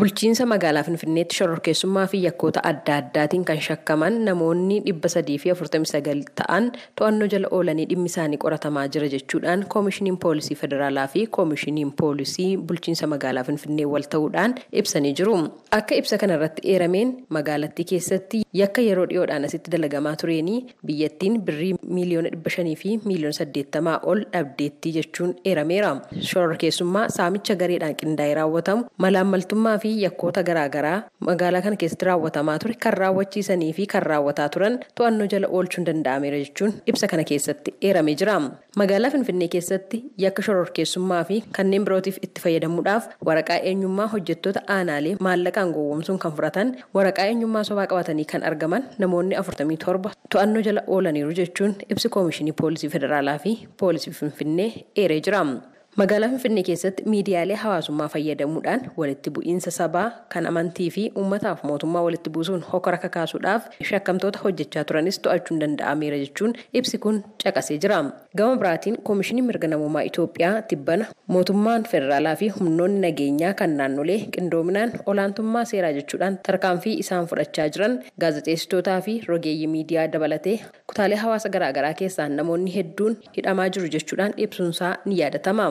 Bulchiinsa magaalaa Finfinneetti shororkeessummaa fi yakkoota adda addaatiin kan shakkaman namoonni dhibba sadii fi afurtamii sagal ta'an to'annoo jala oolanii dhimmi isaanii qoratamaa jira jechuudhaan koomishiniin poolisii federaalaa fi koomishiniin poolisii bulchiinsa magaalaa Finfinnee wal ta'uudhaan ibsanii jiru. Akka ibsa kanarratti eerameen magaalattii keessatti yakka yeroo dhiyoodhaan asitti dalagamaa tureenii biyyattiin birrii miiliyoona dhibba shanii fi miiliyoona saddeettamaa ol dhabdeettii jechuun eerameera. Shororkeessummaa saamicha gareedhaan qindaa'ee raawwatamu malaammaltummaa fi yakkoota garaagaraa magaalaa kana keessatti raawwatamaa ture kan raawwachiisanii fi kan raawwataa turan to'annoo jala oolchuun danda'ameera jechuun ibsa kana keessatti eeramee jira. Magaalaa Finfinnee keessatti yakka shororkeessummaa fi kanneen birootiif itti fayyadamuudhaaf waraqaa eenyummaa hojjettoota aanaalee maallaqaan gowwoomsuun kan fudhatan waraqaa eenyummaa sobaa qabatanii kan argaman namoonni afurtamii torba to'annoo jala oolaniiru jechuun ibsi koomishinii poolisii federaalaa fi poolisii Finfinnee eeree jira. Magaalaa Finfinnee keessatti miidiyaalee hawaasummaa fayyadamuudhaan walitti bu'iinsa sabaa kan amantii fi uummataaf mootummaa walitti buusuun hokora kakaasuudhaaf shakkamtoota hojjechaa turanis to'achuun danda'ameera jechuun ibsi kun caqasee jira. Gama biraatiin koomishiniin mirga namummaa Itoophiyaa tibbana mootummaan federaalaa fi humnoonni nageenyaa kan naannolee qindoominaan olaantummaa seeraa jechuudhaan tarkaanfii isaan fudhachaa jiran gaazexeessitootaa fi rogeeyyii miidiyaa dabalatee kutaalee hawaasa garaagaraa keessaan namoonni hedduun hidhamaa jiru jechuudhaan ibsuunsaa ni yaadatama.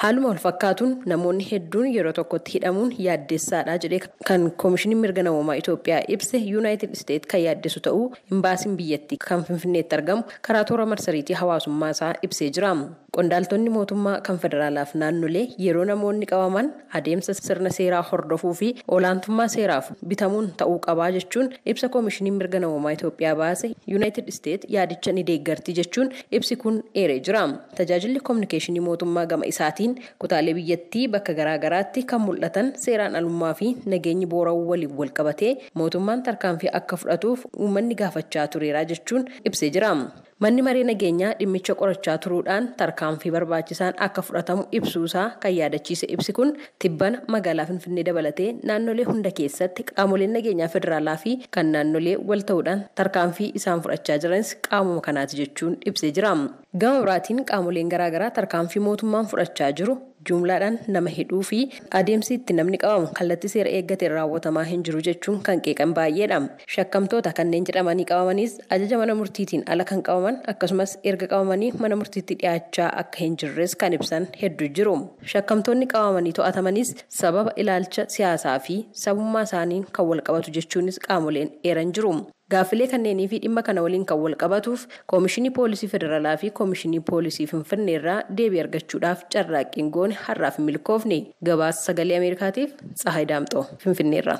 Haaluma wal fakkaatuun namoonni hedduun yeroo tokkotti hidhamuun yaaddeessaadha jedhee kan koomishiniin mirga namummaa Itoophiyaa ibse yuunaayitid isteet kan yaaddeessu ta'uu imbaasiin biyyattii kan finfinneetti argamu karaa toora marsariitii hawaasummaa isaa ibsee jira. Qondaaltonni mootummaa kan federaalaaf naannolee yeroo namoonni qabaman adeemsa sirna seeraa hordofuu fi olaantummaa seeraaf bitamuun ta'uu qabaa jechuun ibsa koomishiniin mirga namummaa Itoophiyaa baase yuunaayitid isteet yaadicha ni deeggarti jechuun ibsi kun eeree jira. Tajaajilli koominikeeshinii mootummaa gama isaatiin kutaalee biyyattii bakka garaagaraatti kan mul'atan seeraan alummaa fi nageenyi boorawuu waliin wal qabatee mootummaan tarkaanfii akka fudhatuuf uummanni gaafachaa tureera jechuun ibsee jira. Manni maree nageenyaa dhimmicha qorachaa turuudhaan tarkaanfii barbaachisaan akka fudhatamu ibsuusaa kan yaadachiise ibsi kun tibbana magaalaa Finfinnee dabalatee naannolee hunda keessatti qaamoleen nageenyaa federaalaa fi kan naannolee wal ta'uudhaan tarkaanfii isaan fudhachaa jiranis qaamuma kanaati jechuun ibsee jira. Gama biraatiin qaamoleen garaagaraa tarkaanfii mootummaan fudhachaa jiru jumlaadhaan nama hidhuu fi adeemsi itti namni qabamu kallattii seera eeggateen raawwatamaa hin jiru jechuun kan qeeqan baay'eedha. Shakkamtoota kanneen jedhamanii qabamanis ajaja mana murtiitiin ala kan qabaman akkasumas erga qabamanii mana murtiitti dhiyaachaa akka hin jirres kan ibsan hedduu jiru. Shakkamtoonni qabamanii to'atamanis sababa ilaalcha siyaasaa fi sabummaa isaanii kan wal qabatu jechuunis qaamoleen eeran jiru. Gaaffilee kanneenii fi dhimma kana waliin kan wal qabatuuf koomishinii poolisii federaalaa fi koomishinii poolisii finfinnee irraa deebii argachuudhaaf carraaqqiin goone har'aaf milkoofne gabaasa sagalee ameerikaatiif tsahayi daamxoo finfinneerra.